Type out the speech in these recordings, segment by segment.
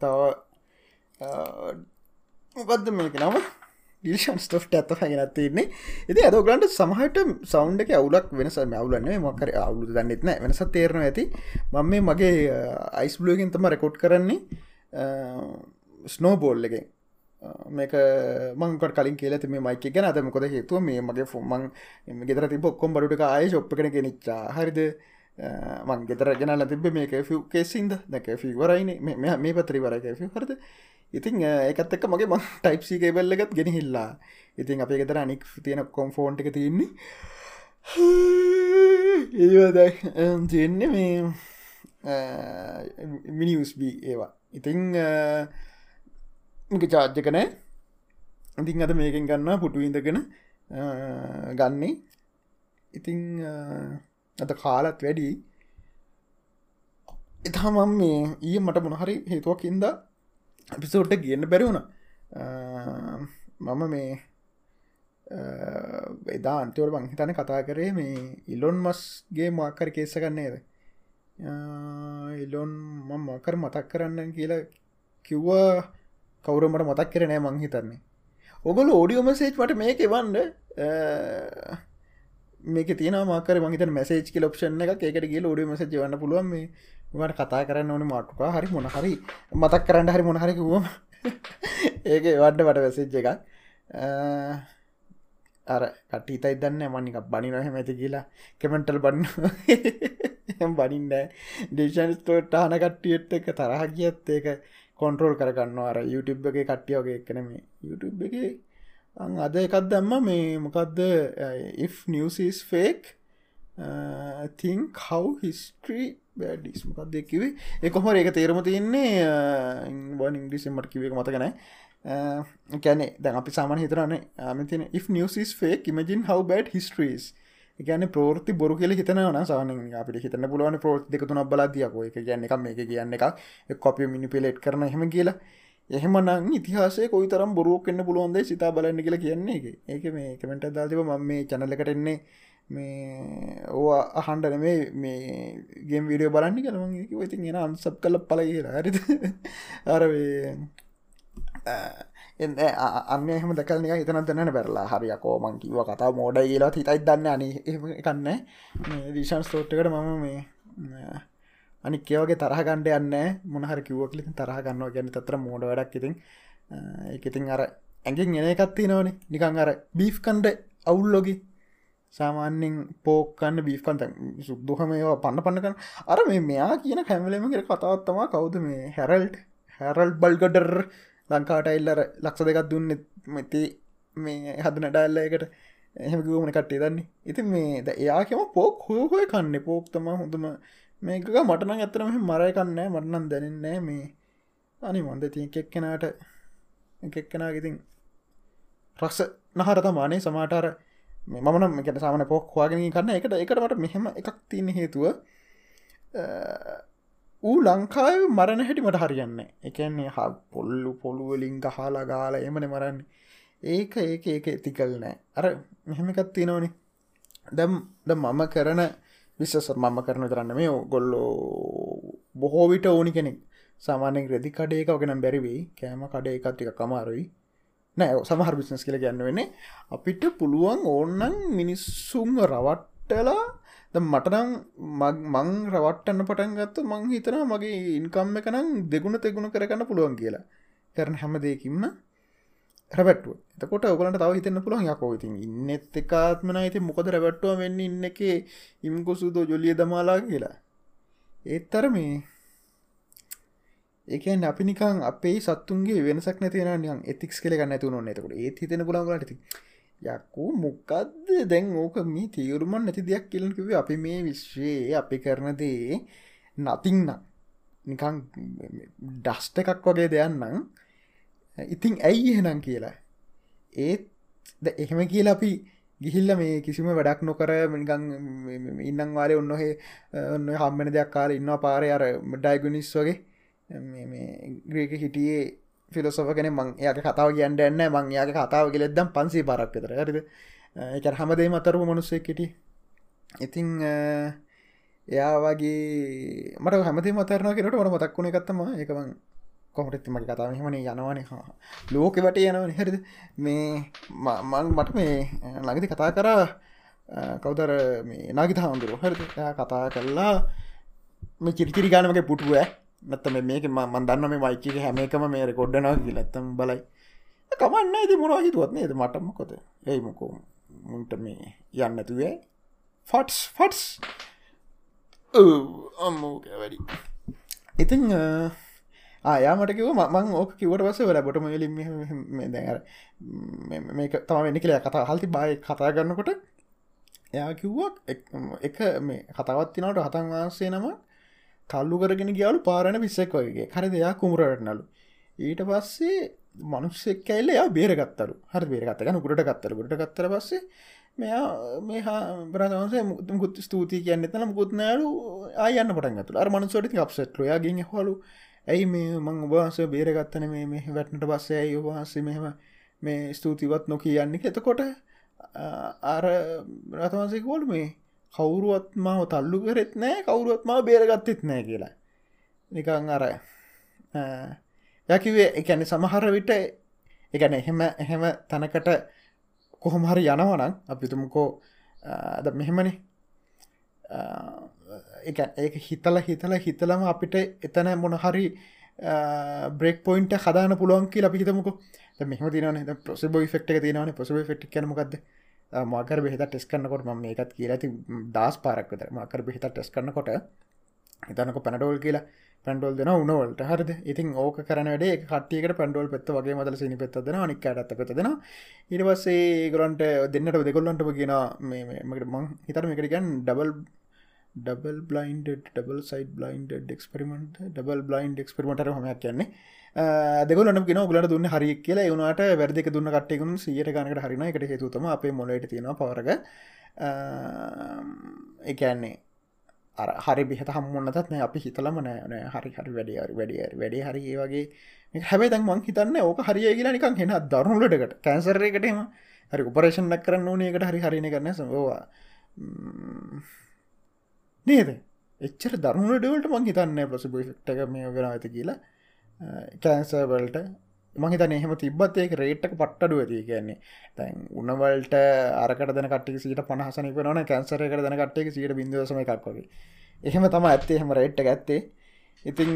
තව මොකක්ද මේක නම? ිෂන් ස්ටෝට් ඇත හැගෙන තින්නේ ඉති ඇදගලන්ට සමහට සෞන්් එක අවුලක් වෙනස මවලන්න මොකර අවුලු දන්නෙත්න වෙනස තේරන ඇති. මම මේ මගේ අයිස්බලෝගෙන් තම රෙකෝඩ් කරන්නේ. ස්නෝබෝල් එක මේක මංකට කලින් කියල මේ මයික ගැන අද මොකද හේතුව? මේ මගේ ෆොම්මන් ගෙතර තිබ ඔක්කොම් බඩුට ආය ශොප් කන ගෙනනිච්චා හරිද? මං ගෙතර ගෙනල තිබ මේක ෆිව් කේසින්ද දැක ෆිවරයින මේ පත්‍රී වරක ෆි හරද ඉතින් ඒකත් එක්ක මගේ මං ටයිප්සි කේබල්ල එකත් ගෙනහිල්ලා ඉතින් අපේ ගෙතර අනික් තියෙන කොම්ෆෝන්් එක තියන්නේ ඒවදයි තියෙන්නේ මේ මිනිස්බී ඒවා ඉතිං චාර්ජක නෑ ඉතිං අද මේකෙන් ගන්න පුටු ඉඳගෙන ගන්නේ ඉතිං අත කාලත් වැඩි. එතාමම් මේ ඊය මට මොනහරි හේතුවකින්ද අපිසෝට්ට කියන්න බැරිවුණ මම මේ එදා අන්තවර බංහිතන කතා කරේ මේ ඉලොන් මස්ගේ මාකර කේස ගන්නේද ඉලොන් මම මකර මතක් කරන්න කියලා කිව්වා කවුරමට මතක් කරනෑ මංහිතන්නේ ඔගොල ඕඩියෝම සේච් මට මේක වන්ඩ මේක තින මාකර මහිත මැසේච් කිල ඔප්ෂන් එක ඒකට ගිය ෝඩිය මස වන්න පුළුවන් මේ. මට කතා කරන්න ඕන මාටුකා හරි මොනහරි මතක් කරන්න හරි මොනහරිකුවම ඒක වඩ වට වැසේජ් එක අර කටීතයි දන්න මනික බනි නොහෙම ඇති කියලා. කෙමෙන්ටල් බන්න බනින්ඩ ඩේෂන්ස්තෝට අන කට්ටියට් එක තරහ කියත් ඒක කොන්ට්‍රෝල් කරගන්න අර YouTube එක කට්ටියෝගේ එකනම YouTube එක අද එකත් දම්ම මේ මොකක්ද if newsis fake තිං කව් හිස්ට්‍රී බඩිස් මොකක් දෙකිවේ එකොහොම ඒක තේරම තියන්නේ වන් ඉංග්‍රිසිමට කිවේ මතකනෑ කැනෙ දැන් අපි සාමන හිතරන්නේ ආමතින uh, if newsis fake imagine how bad histories ගැන ප්‍රෝර්ති බොරු කියල හිතනවන සාන අපිට හිතන පුළුවන් ප්‍රෝත් දෙකතුන බලාදියකෝ එක ගැන්න එක මේක කියන්න එක කොපිය මිනිපිලේට් කරන එහෙම කියලා. එහෙමනං ඉතිහාසේ කොයි තරම් බොරුවක් එන්න පුළුවන්ද සිතා බලන්න කියලා කියන්නේ එක ඒක මේ කමෙන්ට දාතිව ම මේ චනලකට එන්නේ මේ ඕ අහන්ඩන මේ මේ ගෙම් විඩියෝ බලන්න කළම ඉති එෙන අන්සප් කල පල කියලා. හරිද? අරවේ අන්න එහම දකල් නික හිතන දන්න බැරලා. හරියකෝ මං කිව කතා මෝඩ කියලා හිතයි දන්න අනි කන්න විෂන් ස්තෝට්කට මම මේ අනි කියවගේ තරහ ගණ්ඩ යන්න මොනහර කිව්වකලි තරහ ගන්නවා ගැන තත්‍ර මෝඩ වැඩක් ඉතින්. එකඉතින් අර ඇගෙන් එන එකත්ති නවන නිකං අර බීෆ් කන්ඩ අවුල්ලොගි සාමාන්‍යෙන් පෝකන්න බීෆ්කන්ත සුද්දුහම ඒවා පන්න පන්නකන අර මේ මෙයා කියන කැමලම කර කතාවත්තමා කවුද මේ හැරල්ට් හැරල් බල්ගඩර් ලංකාට එල්ලර ලක්ෂ දෙකක් දුන්න. මති මේ හදන ඩල්ල එකට. එහෙමගමන කට්ටේ දන්නේ? ඉති මේ ද එයාකෙම පෝක් හෝහය කන්න. පෝක්තම හොඳම මේක මටන ඇතරම මරය කන්න මටනන් දැනන්නේ මේ. අනි මොන්ද ති එකෙක්කෙනට එකෙක්කෙනගඉතින් රක්ෂ නහරත මානේ සමාටර මමන එකට සාමන පොක් හවාගෙන කන්න. එකට එකටමට මෙහෙම එකක් තියන්න හේතුව ඌ ලංකාව මරණ හැටිමට හරියන්න එකන්නේ හ පොල්ලු පොළුවලින් ගහලා ගාල එමන මරන්න. ඒක ඒක ඒක ඇතිකල් නෑ. අර මෙහෙමකත් තියෙනවනේ. දැම් ද මම කරන විශස මම කරන කරන්න මේ ගොල්ලෝ බොහෝ විට ඕනි කෙනෙක්. සාමානෙන් රෙදි කඩේක ගෙන බැරිවෙයි කෑම කඩේ එකත්ටික කමාරුයි නෑ සමහර බිස්නස් කියල ගන්න වෙන්නේ අපිට පුළුවන් ඕන්නන් මිනිස්සුම් රවට්ටලා මටනම් මං රවට්ටන්න පටන් ගත්ත මං හිතන මගේ ඉන්කම්ම එකනම් දෙගුණ තෙගුණ කරගන්න පුළුවන් කියලා. කරන හැම දෙකින්ම රැබට්ුව එතකොට ඔගලට තව හිතන්න පුළුවන් යකෝ. ඉතින් ඉන්න එත්කාත්මන ඇති මොකද රැබට්ටුව වෙන්න ඉන්න එක ඉම්කුසුදෝ ජොලිය දමාලා කියලා. ඒත්තර මේ ඒකන් අපි නිකන් අපේ සත්තුන්ගේ වෙනසක් නැතින නියන් එතික්ස් කල ගන්න ඇතුන නතකට ඒත් හිතන පුලන්ගලට යකු මොකක්ද දැන් ඕක මේ තීරුමන් නැති දෙයක් කියලකිව අපි මේ විශ්වයේ අපි කරනදේ නතිංනම් නිකං ඩස්ට එකක් වගේ දෙයන්නම් ඉතින් ඇයි එහෙනම් කියලා? ඒත් එහෙම කියලා අපි ගිහිල්ල මේ කිසිම වැඩක් නොකර මිනිකං ඉන්නම් වාලේ ඔන්නොහේ ඔන්න හම්මෙන දෙයක් කාල ඉන්නවා පාරය අර ඩයිගුනිස් වගේ. ග්‍රීක හිටියේ ෆිලොසොෆ කෙන මං යාක කතාව කියන්න එන්න මං යාක කතාව කෙලෙදම් පන්සේ පරක් විතර. ඇරිද එක හැමදේ මතරපු මනුස්සෙක් හිටි ඉතිං එයා වගේ මට හැමති මතරන කෙනට මට මතක්ුණ එකත්තම එකමං කොමටත් මගේ කතාව මෙහමන යනවන ලෝක වට යනවන හැරිද? මේ මං මට මේ ළඟති කතා කරා කවදර මේ නාගිත හාමුදුරුව. හරි කතා කරලා මේ චිරිචිරි ගානමගේ පුටුව නැත්තම මේක මන් දන්න මේ වයික හැම එකම මේ රෙකොඩ්ඩනා ලත්තම් බලයි. කමන්න ඇති මොනවා හිතුවත් නේද? මටම කොත ඒයි මොකෝ? මුන්ට මේ යන්නතුවේ ෆටස් ෆටස්. අම්මෝකැවැඩි ඉතිං ආයාමටකිව මං ඕක කිවට පස වල බොටම ලින් දැර මේක තම වෙන්න කියලා කතා හල්ති බයි කතා ගන්නකොට එයා කිව්වක් එක මේ කතාවත් තිනවට හතන් වහන්සේ නම තල්ලු කරගෙන ගියාලු පාරණ පිස්සෙක් වගේ හරි දෙයා කුමරටනලු ඊට පස්සේ මනුස්සෙක් කැල්ල යා බේරගත්තරු හරි බේරගත්ත ගන කුට ගත්තර ගට ගත්තර පස්සේ මෙයා මේ බරදවසේ මුත් ස්තුතියි කියන්න තන මුකුත්නෑලු ආයන්න පට ගතු අර මනුසට අප්සෙට්ල යාගෙන හොලු ඇයි මේ මං ඔබහන්ස බේරගත්තන මේ මේ වැටනට පස්සේ? ඇයි ඔබහන්සේ මෙහෙම මේ ස්තුතිවත් නො කියන්නේ එතකොට අර රතවන්සේකෝල් මේ කවුරුවත් මාව තල්ලු කරෙත් නෑ කවුරුවත් මාව බේරගත්තෙත් නෑ කියලා. නිකං අර යකිවේ එකැන සමහර විට එකන එහෙම එහෙම තැනකට කොහොමහරි යනවනං අපිතුමකෝ අද මෙහෙමනි. එක ඒක හිතල හිතල හිතලම අපිට එතන මොනහරි බ්‍රෙක් පොයින්ට හදාන පුළුවන් කියලා අපිහිතමක මෙහම තින පොසිබ ෆෙක්ට තිනවන පොසිබ ෆෙක්් කනමකක්ද මාකර බෙහිත ටෙස් කන්නකොට ම මේකත් කියලා ඇති දස් පාරක්වත මාකර බෙහිත ටෙස් කන්නකොට හිතනක පැනඩෝල් කියලා. පැන්ඩෝල් දෙන උනවලට හරද? ඉතින් ඕක කරනඩේ කටියකට පැන්ඩෝල් පෙත්ත වගේ මදල සිනි පෙත්තදෙන නික් අට පෙතදෙන ඉරිවස්සේ ගොලන්ට දෙන්නට දෙකොල්ලන්ට කියන මේමට මං හිතර මේකටගන් double double blind double side blind ෙක්ස්පරිමට double blind experiment හමයක් කියන්නේ. දෙගලන ගෙන ගලට දුන්න හරි කියලා. එවුණට වැරදික දුන්න කටයකුන් සියට ගනකට හරින එකට හේතුතම අපේ මොලට තියෙන පවරග එකන්නේ අර හරි බිහත හම්මුන්නතත් නෑ අපි හිතලම නෑ හරි හරි වැඩි වැඩිය වැඩි හරි ඒ වගේ. හැබයි තන් මං හිතන්න ඕක හරිය කියලා නිකන් හෙන දරුණුලටකට කැන්සරයකටම හරි උපරේෂන්ක් කරන්න ඕනකට හරි හරින කරන්න සවා නේද? එච්චර දරුණුලටවලට මං හිතන්න ප්‍රසිබිට්ක මේ වෙන ඇති කියලා. කෑන්සර්වල්ට මහිත එහෙම තිබත් ඒක රේට්ක පට්ටඩුව ඇති. කියන්නේ තැන් උනවල්ට අරකට දන කට්ටි සිට පහසනක නොන කැන්සරක දන කට්ටේ සිට බිඳසම එකක්වගේ එහෙම තම ඇත්තේ. එහෙම රේට්ට ඇත්තේ. ඉතිං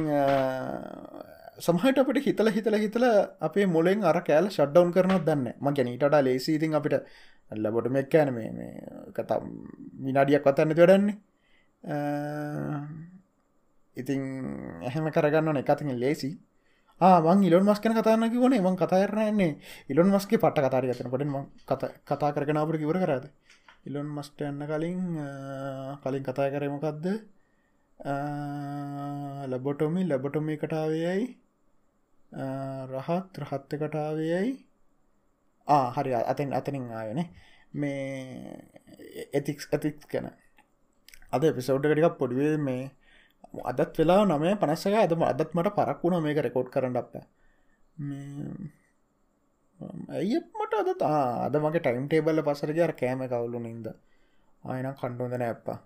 සමහට අපට හිතල හිතල හිතල අපේ මුලෙන් අර කෑල ෂඩ්ඩවන් කරනත් දන්න ම ගැනීටට ලේසිීතින් අපිට ලබොට මෙක්කෑන මේ කතා මිනාඩියක් වතන්න වැඩන්නේ. Ehm, ඉතිං එහෙම කරගන්න එකතින් ලේසි මං ඉලොන් මස් කන කතාන්න කිවනේ මං කතාරන්නේ ඉලොන් මස්ගේ පට කතාර ගතන පට කතා කරගෙනාවට කිවර කරද? ඉලොන් මස්ට යන්න කලින් කලින් කතා කරමකක්ද ලැබොටොමි ලැබොටොමි කටාවයයි රහත් රහත්ත කටාවයයි හරි අතෙන් අතනින් ආයනේ මේ එතික්ස් ඇතික් කැන අද පිසවඩ් ටිකක් පොඩිවේ මේ අදත් වෙලා නමේ පනස්සක ඇදම අදත් මට පරක් වුණ මේක රෙකෝඩ් කරන්න අප ඇයි මට අද අද මගේ ටයිම් ටේබල්ල පසරජර කෑම කවුලු නින්ද? ආයන කණ්ඩෝදන ඇප්පා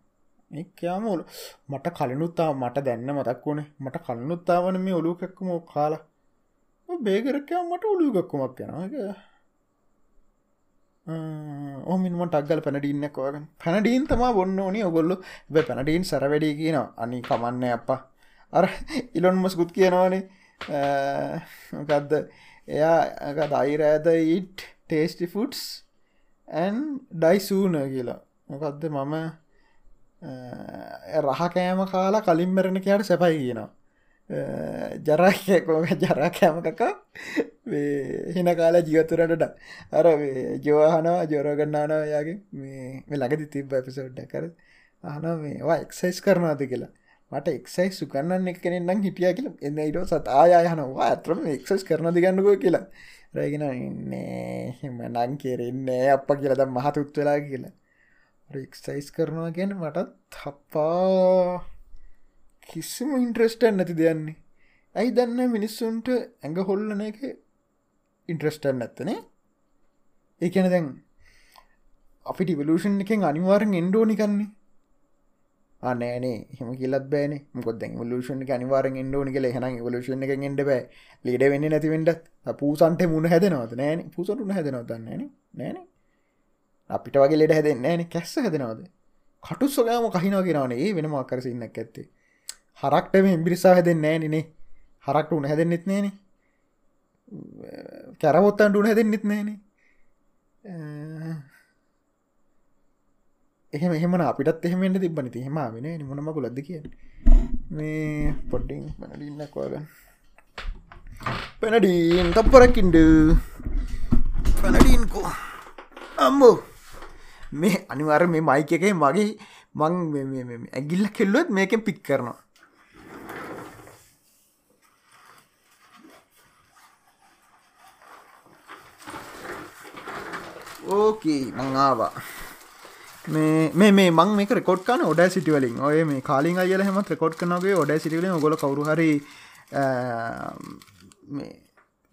ඒකයාමල මට කලිනුත්තා මට දැන්න මතක් වුණේ. මට කලනුත්තාවන මේ ඔලුකක්කම කාලා. බේගරකයා මට ඔලුගක්කුමක් යනක ඕමින්ම ටක්ගල පැනඩින්නක් වගන් පැනඩීන් තමා බොන්න ඕනි. ඔගොල්ලු බ පැනඩීන් සැර වැඩි කියන අනි කමන්න අප්පා. අර ඉලොන් මස්කුත් කියනවානේ. ගත්ද එයා දයිරෑද ඉට් ටේස්ටි ෆුටස් ඇන් ඩයිසූන කියලා. මොකක්ද මම රහ කෑම කාලා කලින් මරණ කයාට සැපයි කියනවා. ජරාකෝක ජරා කෑමකක හින කාල ජීවතුරටට අර ජෝහනවා ජෝරගන්නාන යාගේ මේ ලඟති තිබ ඇපිසෝඩ්ඩ කර අන මේවා එක්සයිස් කරනවාද කියලා මට එක්සයි සුකන්නන්න එක කෙනෙන්නම් හිටිය කියල එන්න ඉට සත් ආයහනවා ඇතරම එක්සස් කරන දිගන්නකෝ කියලා රැගෙන ඉන්නේ හිම නං කෙරෙන්නේ අප කියලද මහතුත් වෙලා කියලා එක්සයිස් කරනවා ගැන මටත් හප්පා කිසිම ඉන්ට්‍රස්ටන් නැති දෙයන්නේ. ඇයි දන්න මිනිස්සුන්ට ඇඟ හොල්ලන එක ඉන්ට්‍රස්ටන් නැත්තනේ ඒකැන දැන් අපිට ඉවලූෂන් එකෙන් අනිවාරෙන් එන්ඩෝනිකන්නේ අනෑනේ හෙම කියලත් බෑන මොකොද ලෂන් අනිවාරෙන් එන්ඩෝනි කියල හෙන වලෂන් එක එට බෑ. ලීඩ වෙන්න නැතිවෙන්ට පූසන්ට මුණ හැදනවද? නෑන පුසටුන හැදනවදන්නන නෑන අපිට වගේ ලෙඩ හැදෙන් ෑන කැස්ස හැදනවද? කටු සොගෑම කහිනවගෙනවන ඒ වෙන මාකරස ඉන්නක් ඇත්තේ. හරක්ටම එම්බිරිසා හැදෙන් නෑනනේ හරක්ට උන හැදෙන්න්නෙත් නෑන. කැරවොත්තන්ට උන හැදෙන්න්නෙත් නෑනේ. එහෙම එහෙම අපිටත් එහෙමෙන්ට තිබන ති හෙම වෙන නිමනම කොලද කිය මේ පොඩ්ඩිං පැනඩින්නක්වාගන්න පැනඩීන් තප්පරකින්ඩ පැනඩීන්කෝ. අම්බෝ මේ අනිවර මේ මයික එකේ මගේ මං ඇගිල්ල කෙල්ලුවත් මේකෙන් පික් කරනවා. ඕකේ මං ආවා. මේ මේ මං මේ රෙකොඩ් කන ඔඩ සිටිවලින් ඔය මේ කාලින් අයල හෙම රෙකොඩ් කනගේ ඔඩ සිටිවලින් ගොල කවරු හරි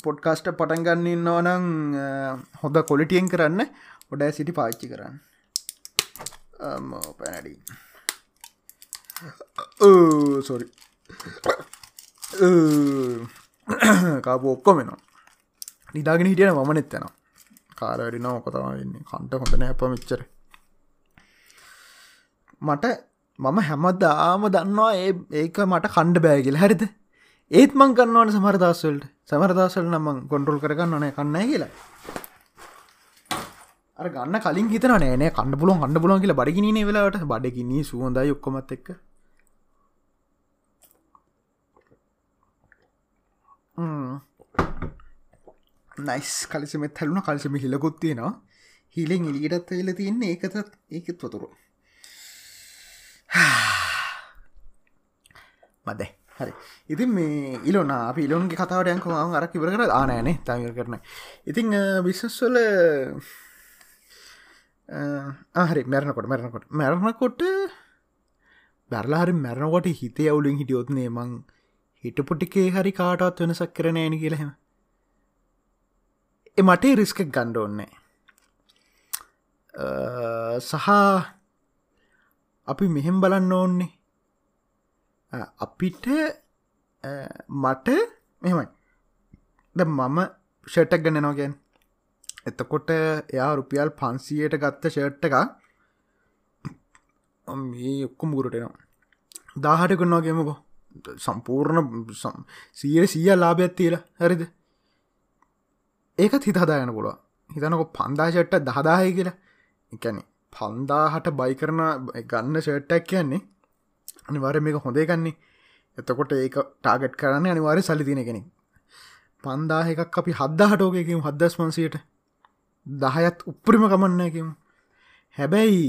පොඩ්කාස්ට පටන්ගන්නන්න ඕනං හොඳ කොලිටියෙන් කරන්න ඔඩ සිටි පාච්චි කරන්න පැනඩී. සොරි කාපු ඔක්කොමෙනවා නිදාගෙන හිටියන මම නෙත්තෙන කාරඩි නව කොතම වෙන්නේ. කන්ට හොඳ නෑ පමිච්චර මට මම හැමදාම දන්නවා ඒ ඒක මට කණ්ඩ බෑගිල හරිද? ඒත් මං කන්නවන සමරදස්සවල්ට සමරදස්සල් නම්මං කොන්ටරල් කරගන්න ඕනය කන්න කියලා. අර ගන්න කලින් හිතන නෑන කන්න පුලුවන් කන්න පුලුවන් කියලා බඩිගිනේ වෙලාට බඩගිනී සුවඳයි ඔක්කොමත් එක්ක. නයිස් කලිසමත් හැලුණ කලිසම හිලකොත්තියෙනවා හිලෙන් එලියටත් වෙල තියන්නේ ඒකතත් ඒකත් වතුරු මදේ හරි ඉතින් මේ ඉලොන අපි ඉලොන්ගේ කතාවටයන්ක ම අරක් ඉවර කර ආනෑනේ තමිර කරන ඉතිං බිස්සස්වල ආහරි මැරණකොට මැරණකොට මැරණකොට බැරලාහරි මැරණකොට හිතේ අවුලින් හිටියොත්නේ මං හිටපොටිකේ හරි කාටත් වෙනසක් කරන ෑන කියලහෙම එ මටේ රිස්කක් ගණ්ඩ ඕන්නේ සහ අපි මෙහෙම් බලන්න ඕන්නේ. අපිට මට මෙමයි ද මම ෂටක් ගන්න නෝගෙන් එතකොට එයා රුපියල් පන්සියට ගත්ත ෂර්ට් එක මේ ඔක්කොම ගුරටෙනවා දාහට කන්නවාගේමකෝ සම්පූර්ණ සීර සීය ලාභයක් තිීල හරිද? ඒකත් හිත හදායන පුළුව හිතනකො පන්දාශට්ට දහදාය කියලා. එකැනෙ පන්දාහට බයි කරන ගන්න ෂර්ට්ටක් කියන්නේ අනිවාර මේක හොඳේගන්නේ එතකොට ඒක ටාගට් කරන්න අනිවාරය සලි තින කෙනෙ පන්දාහ එකක් අපි හද්දාහටෝකයකිම හදස් වන්සයට දහයත් උප්පරිම කමන්නයකම හැබැයි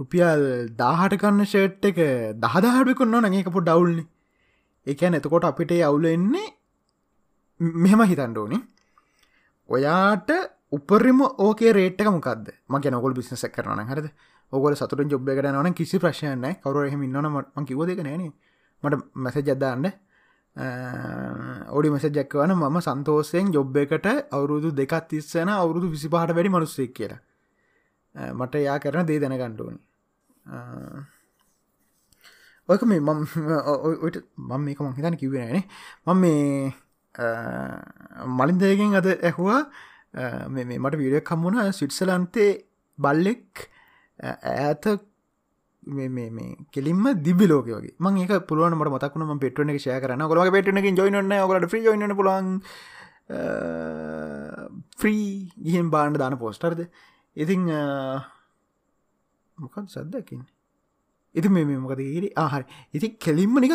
රුපියල් දාහට කන්න ෂර්ට් එක දහදාහටකුන්න නඒක පො ඩවල්න්නේ එකැන එතකොට අපිට අවුල එන්නේ මෙහෙම හිතන්ඩෝනි ඔයාට උපරම ඕකේ රේට්ක මොකක්ද මගේ නොගොල් බිස්නස කරන හරද ඔගොල සතුට ජොබ් එකට නන කිසි ප්‍රශ්යන කවර එහම ඉන්නනම කිව දෙක නෑන මට මැස ජද්දාන්න ඔඩි මෙස ජැක්වන මම සන්තෝසයෙන් ජොබ් එකට අවුරුදු දෙකත් තිස්සන අවුරුදු විසි පහට වැඩි මනුස්සෙක් කියලා මට යා කරන දේ දැනගණ්ඩුවනි ඔයක මේ මම ඔට මම මේක මංහිතන කිවෙනනේ මම මේ මලින්දයගෙන් අද ඇහවා. මේ මට වීඩිය කම්මුණ සිට්සලන්තේ බල්ලෙක් ඇත මේ කෙලින්ම දිබි ලෝක වගේ. මං ඒක පුළුවන් මට මතක්ුණ පෙටන එක ෂය කරන ගොල පෙටන ජොයින ඔකට ්‍රී ජොයින පුලන් ෆ්‍රී ගිහින් බාණ්ඩ දාන පෝස්ටර්ද ඉතිං මොකත් සද්දකින් ඉති මේ මොකද ඒරි ආහරි ඉති කෙලින්ම නික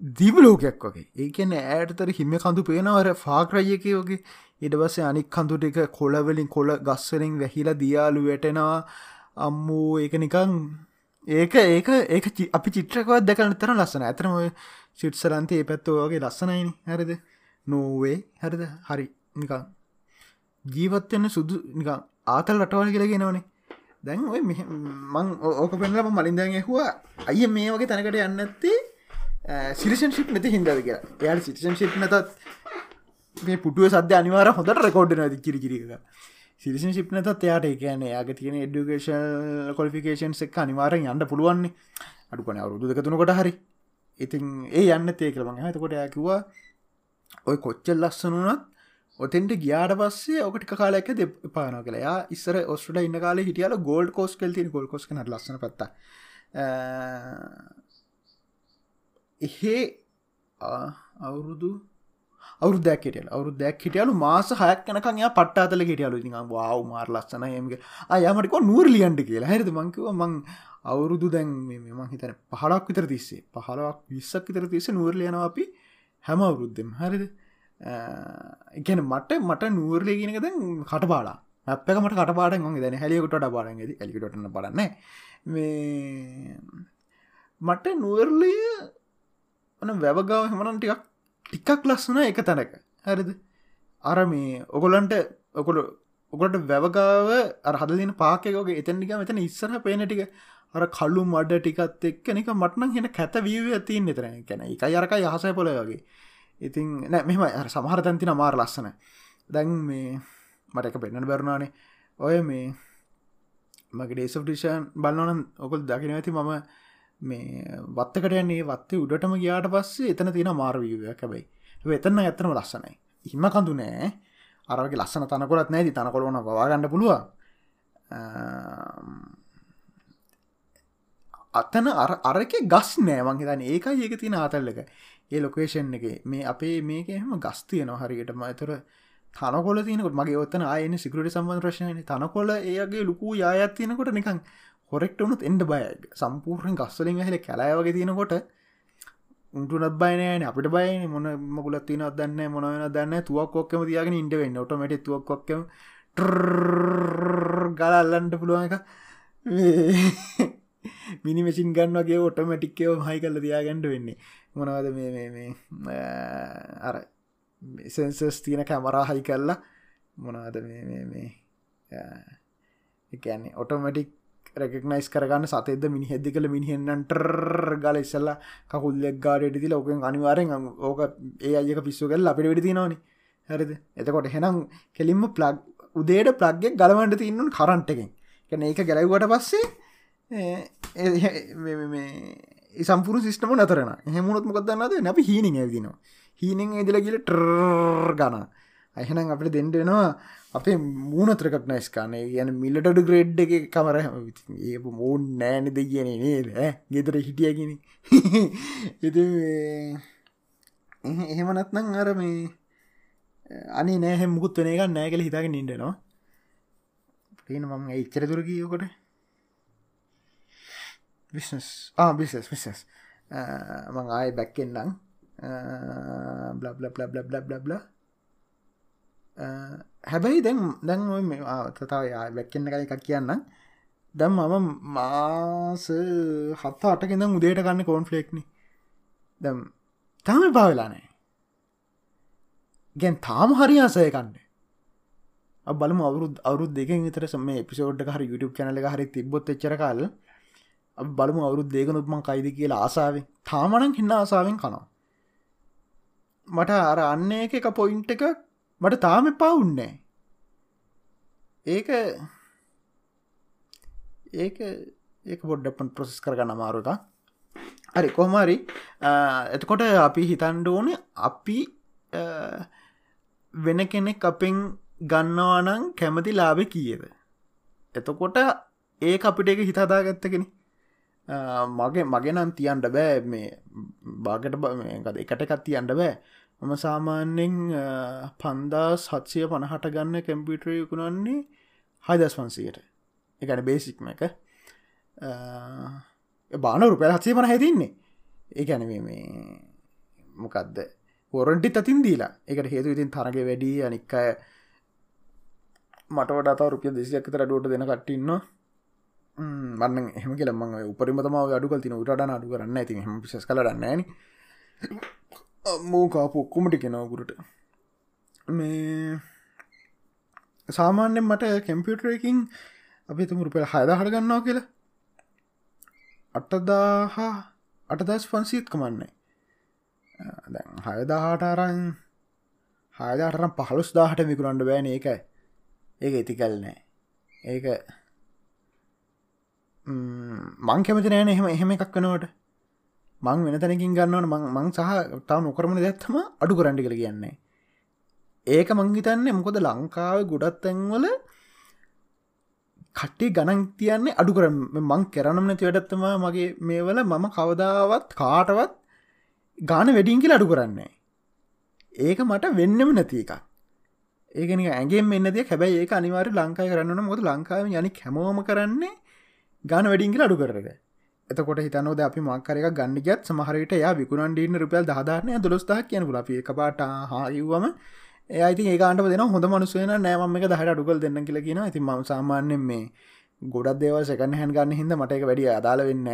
දිවලෝකයක් වගේ. ඒකන ඇයටතර හිම කඳු පේනවර ෆාක්රයක වගේ. ඉඩවස අනික් කඳු ටික කොලවලින් කොල ගස්සරින් වැහිලා දියාලු වැටෙනවා. අම්මූ ඒක නිකං ඒක ඒක ඒක අපි චිත්‍රකවත් දැකන තර ලස්සන ඇතරම චිට්සරන්තය ඒ පැත්තෝ වගේ ලස්සනයිනි. හරිද? නෝවේ හරිද? හරි. නිකං ජීවත්වන්න සුදු නිකං ආතල් රටවල් කියලගෙනවනේ දැන් ඔය මං ඕක පෙන්ලම මලින්දන් ඇහවා. අය මේ වගේ තැනකට යන්න ඇත්තේ සිරිෂන් ශිප් නැති හින්දද කියලා. එයාට සිටිෂන් ශිප් නැතත් මේ පුටුව සද්‍ය අනිවාර හොඳට රකෝඩ්න ද කිරිකිරික සිරිෂන් ශිප් නැතත් එයාට එකන යාග තියෙන එඩුකේෂන් කොලිෆිකේෂන් එක් අනිවාරෙන් යන්න පුළුවන්නේ. අඩුකන අවුරුදු දෙකතුනකොට හරි. ඉතින් ඒ යන්න තේ කරබං හතකොට යකිවා ඔය කොච්චල් ලස්සනුනත් ඔතෙන්ට ගියාට පස්සේ ඕකට කාලයක් දෙ පාන කලයා ඉස්සර ඔස්ට ඉන්න කාල හිටියල ගෝල්ඩ කෝස් කල්ති ගොල් කොස් කන ලස්සන පත්ත එහෙ අවුරුදු අවුරු දැක් හිටියල. අවුරු දැක් හිටියලු මාස හයක් කනකන් යා පට්ටාතල හිටියලු. ඉතින් වාව මාර් ලස්සන යමක අයමටික නූර් ලියන්ට කියලා. හැරිද? මංකිව මං අවුරුදු දැන් මෙම හිතන පහලක් විතර තිස්සේ. පහලක් විස්සක් විතර තිස්ස නූර් ලියනවා අපි හැම අවුරුද්ධෙම හරිද? එකන මට මට නූර්ලය කියනක දැන් කටපාලා අපක මට කටපාඩ ො දැන හැලියකොට බාඩ එලිකටන බලන්න මේ මට නුවර්ලය ඕන වැවගාව හෙමනන් ටිකක් ටිකක් ලස්සන එක තැනක. හැරිද? අර මේ ඔගොලන්ට ඔකොල ඔකොට වැවගාව අරහදින පාකයෝගේ එතැනික මෙතන ඉස්සර පේන ටික. අර කල්ලු මඩ ටිකත් එක්ක නික මටන හෙන කැත වීව ඇතින් එතරන කැන එක අරක යහසය පොල වගේ. ඉතින් නෑ මෙම සමහර තැන්තින මාර ලස්සන. දැන් මේ මට එක පෙන්න්න බැරුණානේ. ඔය මේ මගේ ඩේසෆ්ටිෂන් බලන්නන ඔකුල් දකින ඇති මම මේ වත්තකට යන්නේ වත්තේ උඩටම ගියාට පස්සේ එතන තියෙන මාර්වීවයක් හැබයි. එතන්න ඇත්තනම ලස්සනයි. හිම කඳු නෑ. අරගේ ලස්සන තනකොලත් නෑති තනකොලන පවාගන්න පුළුව අතන අර අරක ගස් නෑවන් හිතන ඒකයි ඒක තින ආතල්ලක ඒ ලොකේෂන් එක. මේ අපේ මේක එහෙම ගස් තියනවා හරියටම ඇතුර තනකොල තියනකට මගේ ඔත්තන ආයන සිකරට සම්බන් ප්‍රශ්නය තනකොල ඒගේ ලොකු යායත් තියෙනකොට නිකං හොරෙක්ට වනුත් එන්ඩ බය සම්පූර්ෙන් ගස්සලින් හල කැලය වගේ තියෙනකොට උන්ටුනත් බයනෑන අපිට බයි මොන මගුලත් තින දන්න මොනවන දන්න තුවක් ොක්කම තියගෙන ඉන්ඩවෙන්න ඔටමට තුවක් ොක්කම ගලල්ලන්ට පුළුවන් එක මිනි මසින් ගන්නගේ ඔටමටික්කයෝ හයි කල්ල තියාගැඩ වෙන්නේ. මොනවද මේ මේ අර සෙන්සස් තියන කැමරා හයි කල්ලා මොනවද මේ මේ එකන්නේ ඔටෝමටික් රෙකනයිස් කරගන්න සතේද මිනිහෙද්දි කළ මිනිහෙන්නන්ටර් ගල ඉස්සල්ලා කකුල්ලෙක් ගාඩට තිල ඕකෙන් අනිවාරෙන් ඕක ඒ අයක පිස්සු කල් අපිට වෙඩි තිනවන හරිද? එතකොට හෙනම් කෙලින්ම ප්ලග් උදේට ප්ලග්ගෙක් ගලවන්ට තින්නු කරන්ට එකෙන්. කැන ඒක ගැලව්වට පස්සේ සම්පුරු සිිටම නතරන හෙමුණොත් මොකක්දන්නද නැපි හීනිං ඇවිදිනවා. හීනෙන් ඇදිල කියල ටර් ගනා අයහනම් අපට දෙන්ඩෙනවා අපේ මූනතරකක් නයිස්කානේ යන මිල්ලටඩු ග්‍රේඩ් එක කමර. ඒ මූන් නෑන දෙ කියන නේද? ගෙතර හිටියගෙන එති එහෙමනත්නං අර මේ අනි නෑහ මුකුත් වන එක නෑ කළ හිතාගෙන ඉඩනවා පේන මම එච්චර දුර කියෝකොට විිස්නස් බිසස් විිසස් මං ආය බැක්කෙන්න්නම් බ්ලබ්ල බ්ල බ්ල බ්ල බ්ල හැබැයි දැන් දැන් තතාව වැැක්කෙන්න්න කල එකක් කියන්න. දැම් මම මාස හත්ත අටකෙද උදේට ගන්න කෝන්ෆලෙක්න දැම් තම පාවෙලානෑ ගැන් තාම හරි ආසය කන්න බලම අවුරුද් අවුරුත් දෙක විතර සම පිසෝඩ් හරි YouTube කැනල හරි තිබොත් එච්චර කාල. බලමු අවුරුත් දේකනුත්මන් කයිද කියලා ආසාාවෙන්. තාමනන් හින්න ආසාාවෙන් කනවා. මට අර අන්න එක පොයින්ට එක මට තාම පවුන්නෑ ඒක ඒක ඒක පොඩ්ඩපන් ප්‍රසෙස් කරගන්න අමාරුක හරි කොහමරි එතකොට අපි හිතන්ඩ ඕන අපි වෙන කෙනෙක් අපෙන් ගන්නවානං කැමති ලාබෙ කියද? එතකොට ඒ අපිට එක හිතාදා ගත්තගෙන මගේ මගේ නම් තියන්ට බෑ මේ බාගට බද එකට එකත් තියන්ට බෑ. මම සාමාන්‍යෙන් පන්දා සත්සය පණහට ගන්න කැම්පිටරයකුණන්නේ හයිදස් වන්සයට එකන බේසික්ම එක. බාන රුපැල් හත්සේ පන හැතින්නේ ඒැන මේ මොකක්ද හොරන්ටි අතින් දීලා. එකට හේතු ඉතින් තරග වැඩි අනික්කය මට වඩා රුපිය දෙසියක් තර ඩුවට දෙන කට්ටින්න මන්න එහම කියලම උපරිමතම අඩුකල් තින උටට අඩු කරන්න ඇති හම පිස් කරන්න මූකාපු ඔක්කුමටි කෙනවගුරට මේ සාමාන්‍යෙන් මට කැම්පියුටරකින් අපි තුම රුපෙල් හයද හට ගන්නවා කියලා. අටදාහා අටදස් පන්සීත් කමන්නේ. දැන් හයදාහට අරන් හයදාටරම් පහලුස් දාහට මිකුරන්ඩ බෑන ඒකයි. ඒක ඉතිකල් නෑ. ඒක මං කැමති නෑන එහෙම එහෙම එකක් වනවට. මං වෙන තැනකින් ගන්නවන. මං සහ තාම නොකරමණ දැත්තම අඩු කරඩි කළ කියන්නේ. ඒක මංගිතන්නේ මොකොද ලංකාව ගොඩත් තැන්වල කට්ටි ගණන් තියන්නේ අඩු කර මං කරනම් නැති වැඩත්තම මගේ මේවල. මම කවදාවත් කාටවත් ගාන වැඩින්කිල අඩු කරන්නේ ඒක මට වෙන්නම නැති එකක්. ඒකනි ඇගේ මෙන්නද හැබැයි ඒ අනිවාර ලංකායි කරන්න මොද ලංකාව යනි හැමෝම කරන්නේ ගාන වැඩින්ගල අඩු කරග එතකොට හිතනෝද අපි මක්කරක ගන්නගත් සමහරට යා විකුණන්ඩීන රුපියල් දහදාරනය දොස්ථා කියන ලපි එක පාට හායවම ඒයිති ඒකාන්ට දෙන හොඳ මනුසේන නෑම එක දහට අඩුකල් දෙන්න කියල කියෙන ඇති ම සාමාන්‍යෙන් මේ ගොඩක් දේව සකන හැන් ගන්න හිද මට එක වැඩිය අදාල වෙන්න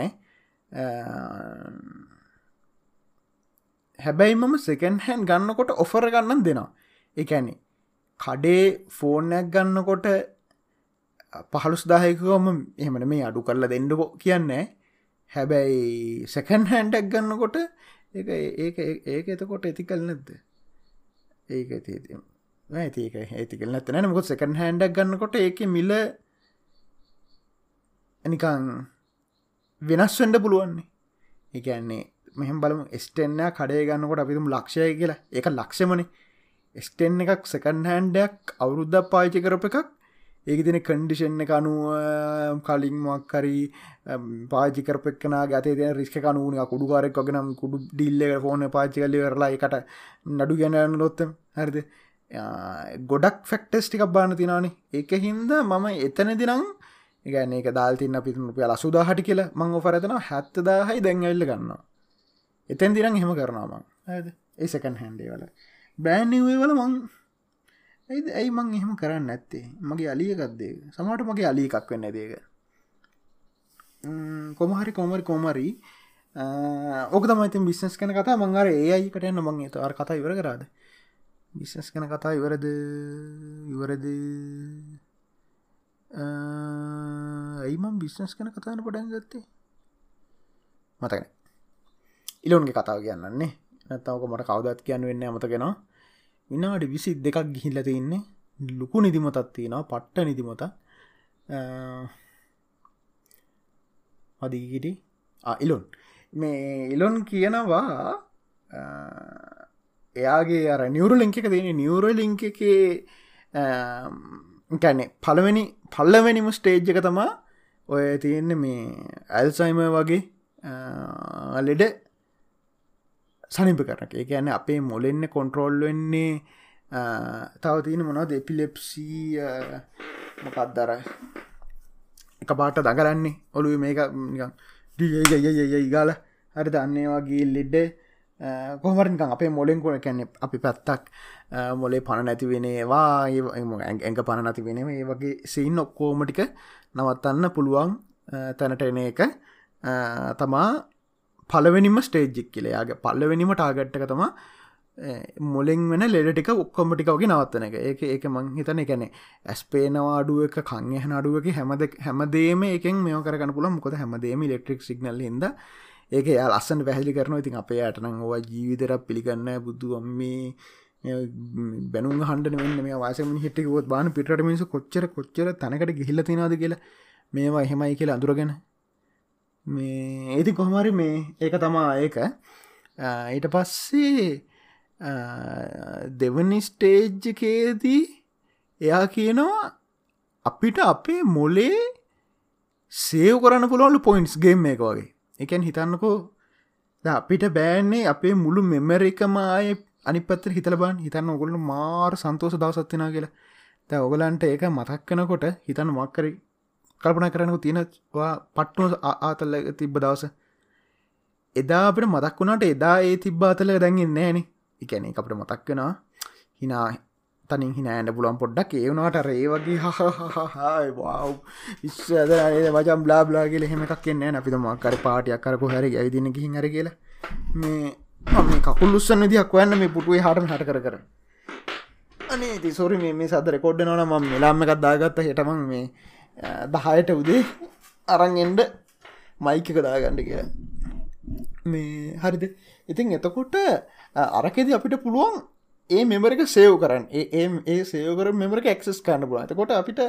හැබැයි මම සෙකන් හැන් ගන්නකොට ඔෆර ගන්නන් දෙනවා. එකැන්නේ කඩේ ෆෝර්නයක් ගන්නකොට පහළුස් දායකවම එහමට මේ අඩු කරලා දෙන්නකෝ කියන්නේ. හැබැයි සැකන් හැන්ටක් ගන්නකොට ඒක ඒක එතකොට ඇති කල් නැද්ද? ඒක ඇති ඇතික ඇතිකල් නැත නැ. මොකොත් සකන් හැන්ඩක් ගන්නකොට ඒක මිල නිකං වෙනස් වඩ පුළුවන්නේ එකන්නේ මෙහම බලමු ස්ටෙන්න කඩේ ගන්නකොට අපිතුම් ලක්ෂය කියලා. ඒක ලක්ෂමනේ ස්ටෙන් එකක් සකන් හැන්ඩයක් අවුරුද්ධ පාචි කරප එකක් ඒක තින කන්ඩිෂන් එක අනුව කලින් මක්කරී පාචි කරපෙක්න ගත තින රිස්ක කනුවන කුඩුකාරෙක් වගෙනම් කුඩු ඩිල්ල ෆෝන පාචි කල්ලි වෙරලා එකට නඩු ගැනන්න ලොත්තම හරිද? ගොඩක් ෆෙක්ටස් ටිකක් බාන තිනානේ ඒක හින්ද මම එතන දිනම් ඒගැන ඒක දාල්තින්න පිතුම පිය ලසුදා හටි කියලා මං ඔෆරතන හැත්තදාහයි දැන්ඇල්ල ගන්නවා. එතැන් දිරන් හෙම කරනවාමං ඇද ඒ සකන් හැන්ඩේ වල බෑන්්වේ වල මං ඇයිද? ඇයි මං එහෙම කරන්න ඇත්තේ මගේ අලියකක්දේ සමට මගේ අලි එකක් වෙන්න දේක කොමහරි කොමරි කොමරී ඕක තමයිති බිස්නස් කන කතා මංගර ඒ අයි කටයන්න මං ඒතු අර කතා ඉවර කරාද? බිස්නස් කන කතා ඉවරද? ඉවරද? ඇයිමම් බිස්නස් කන කතාන පටන් ගත්තේ? මතකන ඉලොන්ගේ කතාව කියන්නන්නේ. නැත්තවක මට කවදත් කියන්න වෙන්න අමතගෙනවා විනාඩි විසි දෙකක් ගිහිල්ල තින්නේ. ලොකු නිදිමතත් තියෙනවා පට්ට නිදිමත අදිගිටි ඉලොන් මේ ඉලොන් කියනවා එයාගේ අර නිවරු ලිංක එක තියෙන නිවර ලිංක එක කැනෙ පළවෙනි පල්ලවැනිම ස්ටේජ් එක තමා ඔය තියෙන්නේ මේ ඇල්සයිම වගේ ලෙඩ සනිප කරන එක ගැන අපේ මොලෙන්න කොන්ට්‍රෝල් වෙන්නේ තව තියෙන මොනවද? එපිලෙප්සී මොකක්දර එක පාට දගරන්නේ ඔලු මේක ඩියයි ගාල හරි දන්නේ වගේ ලෙඩ්ඩ කොහමරිකන් අපේ මොලෙන් කොන කැනෙ අපි පැත්තක් මොලේ පණ නැති වෙනේවා ඇඟ පණ නැති වෙනම ඒ වගේ සීන් ඔක්කෝමටික නවත්තන්න පුළුවන් තැනට එන එක. තමා පලවෙනිම ස්ටේජ්ජික් කියලයාගේ පල්ලවෙනිම ටාගට්ක තම මොලෙන් වෙන ලෙඩටික ඔක්කොමටිකවගේ නවත්තන එක. ඒක ඒක මං හිතන එකැනෙ ඇස්පේනවා අඩුවක කංහ අඩුවක හැමද හැමදේම එකෙන් මෙෝ කරන්න පුළ මොකද හැමදේම ලෙක්ට්‍රික් සිගනල් හිද ඒක යා ලස්සන් පැහලි කරන ඉතින් අපේ අටනං ඕවා ජීවිතර පිළිගන්න බුදු අම්මේ බැනු හන්ඩ වෙන්න මේ වාසම හිටිකොත් බාන පිට මිනිස කොච්චර කොච්චර තැනකට ගිහිල්ල තිනාද කියලා මේවා එහෙමයි කියලා අඳුරගෙන මේ ඒති කොහමරි මේ ඒක තමා ඒක. ඊට පස්සේ දෙවනි ස්ටේජ්ජකේදී එයා කියනවා අපිට අපේ මොලේ සේව් කරන්න පුළුවන්ලු පොයින්ස් ගේම් එක වගේ. එකන් හිතන්නකෝ අපිට බෑන්නේ අපේ මුළු මෙමරිකම ආය අනි පත්තර හිතල බන් හිතන්න ඔගොල්ල මාර් සන්තෝස දවසත්තිනා කියලා. ද ඔගලන්ට ඒක මතක්කනකොට හිතන්න මක්කරි කල්පන කරනක තියෙනවා පට්නුව ආතල්ල තිබ්බ දවස. එදා අපට මතක් වුණට එදා ඒ තිබ්බාතල දැන්ගෙන් නෑන එකැනෙ අපට මතක්කෙනවා හිනා තනින් හිනෑට පුලන් පොඩ්ඩක්. ඒවුණට රේ වගේ හහහහයි වව් විශ්වද වජම් බ්ලාබ්ලාගල හෙමක් කියන්න අපිත මක්කර පාටියක් කරපු හැරි ඇවිදින ගිහින් හර කියලා. මේ මේ කකුල්ලුස්සන්න දියක් වන්න මේ පුටුවේ හටන හට කර කර. අනේ ති සොරි මේ සදර කොඩ්ඩ නොන ම මෙලාම්ම එකක් දාගත්ත හෙටමන් මේ දහයට උදේ අරන්ෙන්ඩ මයික දාගණ්ඩ කියලා. මේ හරිද? ඉතින් එතකොට අරකෙද අපිට පුළුවන් ඒ මෙමරක සේව් කරන්න. ඒ ඒ සේවකර මෙමරක එක්සස් කරන්න පුළුවන්. එතකොට අපිට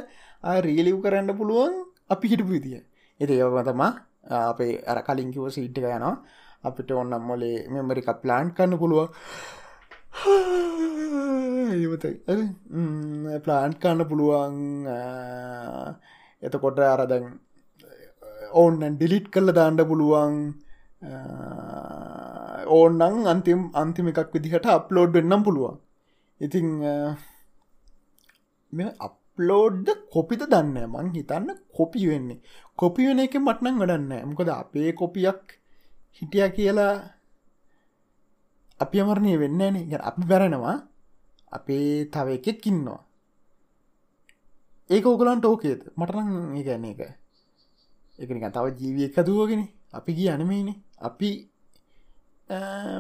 රීලිව් කරන්න පුළුවන් අපි හිටපු විදිිය. එති ඒවතමා අපේ අර කලින්කිව සීට්ක යනවා. අපිට ඔන්නම් මොලේ මෙමරික ප්ලාන්් කන්න පුළුවන්. ඒවතයි ප්ලාන්් කන්න පුළුවන් එතකොට අරදැන් ඕන්නන් ඩිලිට් කල්ල දාණ්ඩ පුළුවන් ඕන්නං අන්තිම් අන්තිම එකක් විදිහට අප්ලෝඩ් වෙන්නම් පුළුවන්. ඉතිං මෙ අප්ලෝඩ්ද කොපිද දන්න මං හිතන්න කොපි වෙන්නේ. කොපි වෙන එක මටනං වඩන්න මොකද අපේ කොපියක් හිටිය කියලා අපි අමරණය වෙන්න න ගැ අපි බැරෙනවා අපේ තව එකෙක් ඉන්නවා. ඒක ඕගලන්ට ඕකේද? මටනං ගැන එක එකනික තව ජීවිය එකදුවගෙන අපි ගිය අනමයිනේ අපි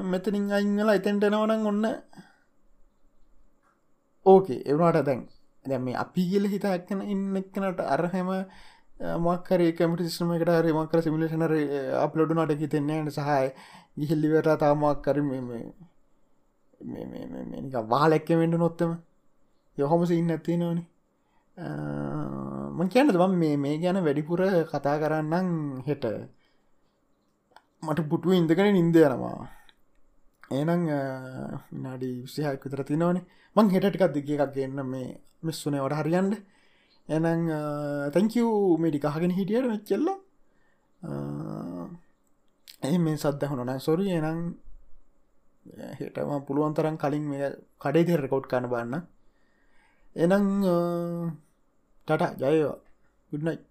මෙතනින් අංගල එතැන්ට නවනං ඔන්න ඕකේ. එවනාට දැන් දැම මේ අපි කියල හිත ඇක්කන ඉන්න එක්කනට අරහෙම මක්කර කමට සිස්ම එකට හරි මක්කර සිමිලේෂනර අප්ලොඩුනට හිතෙන්නේ සහය ගිහිල්ලිවට තාමක් කරම වාලැක්ක වෙන්ඩ නොත්තම යොහොමස ඉන්න ඇති නොනේ මං කියන්න දම් මේ මේ ගැන වැඩිපුර කතා කරන්නම් හෙට. මට පුටුව ඉඳගෙන නින්ද යනවා. ඒනං නාඩි විසිහයක් විතර තිනවනේ. මං හෙටටිකක් දෙක එකක් ගන්න මේ මිස්සුනේ වට හරියන්ඩ එනං තැංකව් මේඩි කහගෙන හිටියට මෙච්චෙල්ල ඒ මේ සද්ධ හොනන සොරි එනං හෙටම පුළුවන් තරම් කලින් මේ කඩේ දෙ රෙකෝඩ් කන බන්න එනං ടാറ്റ ജയ ഗുഡ് നൈറ്റ്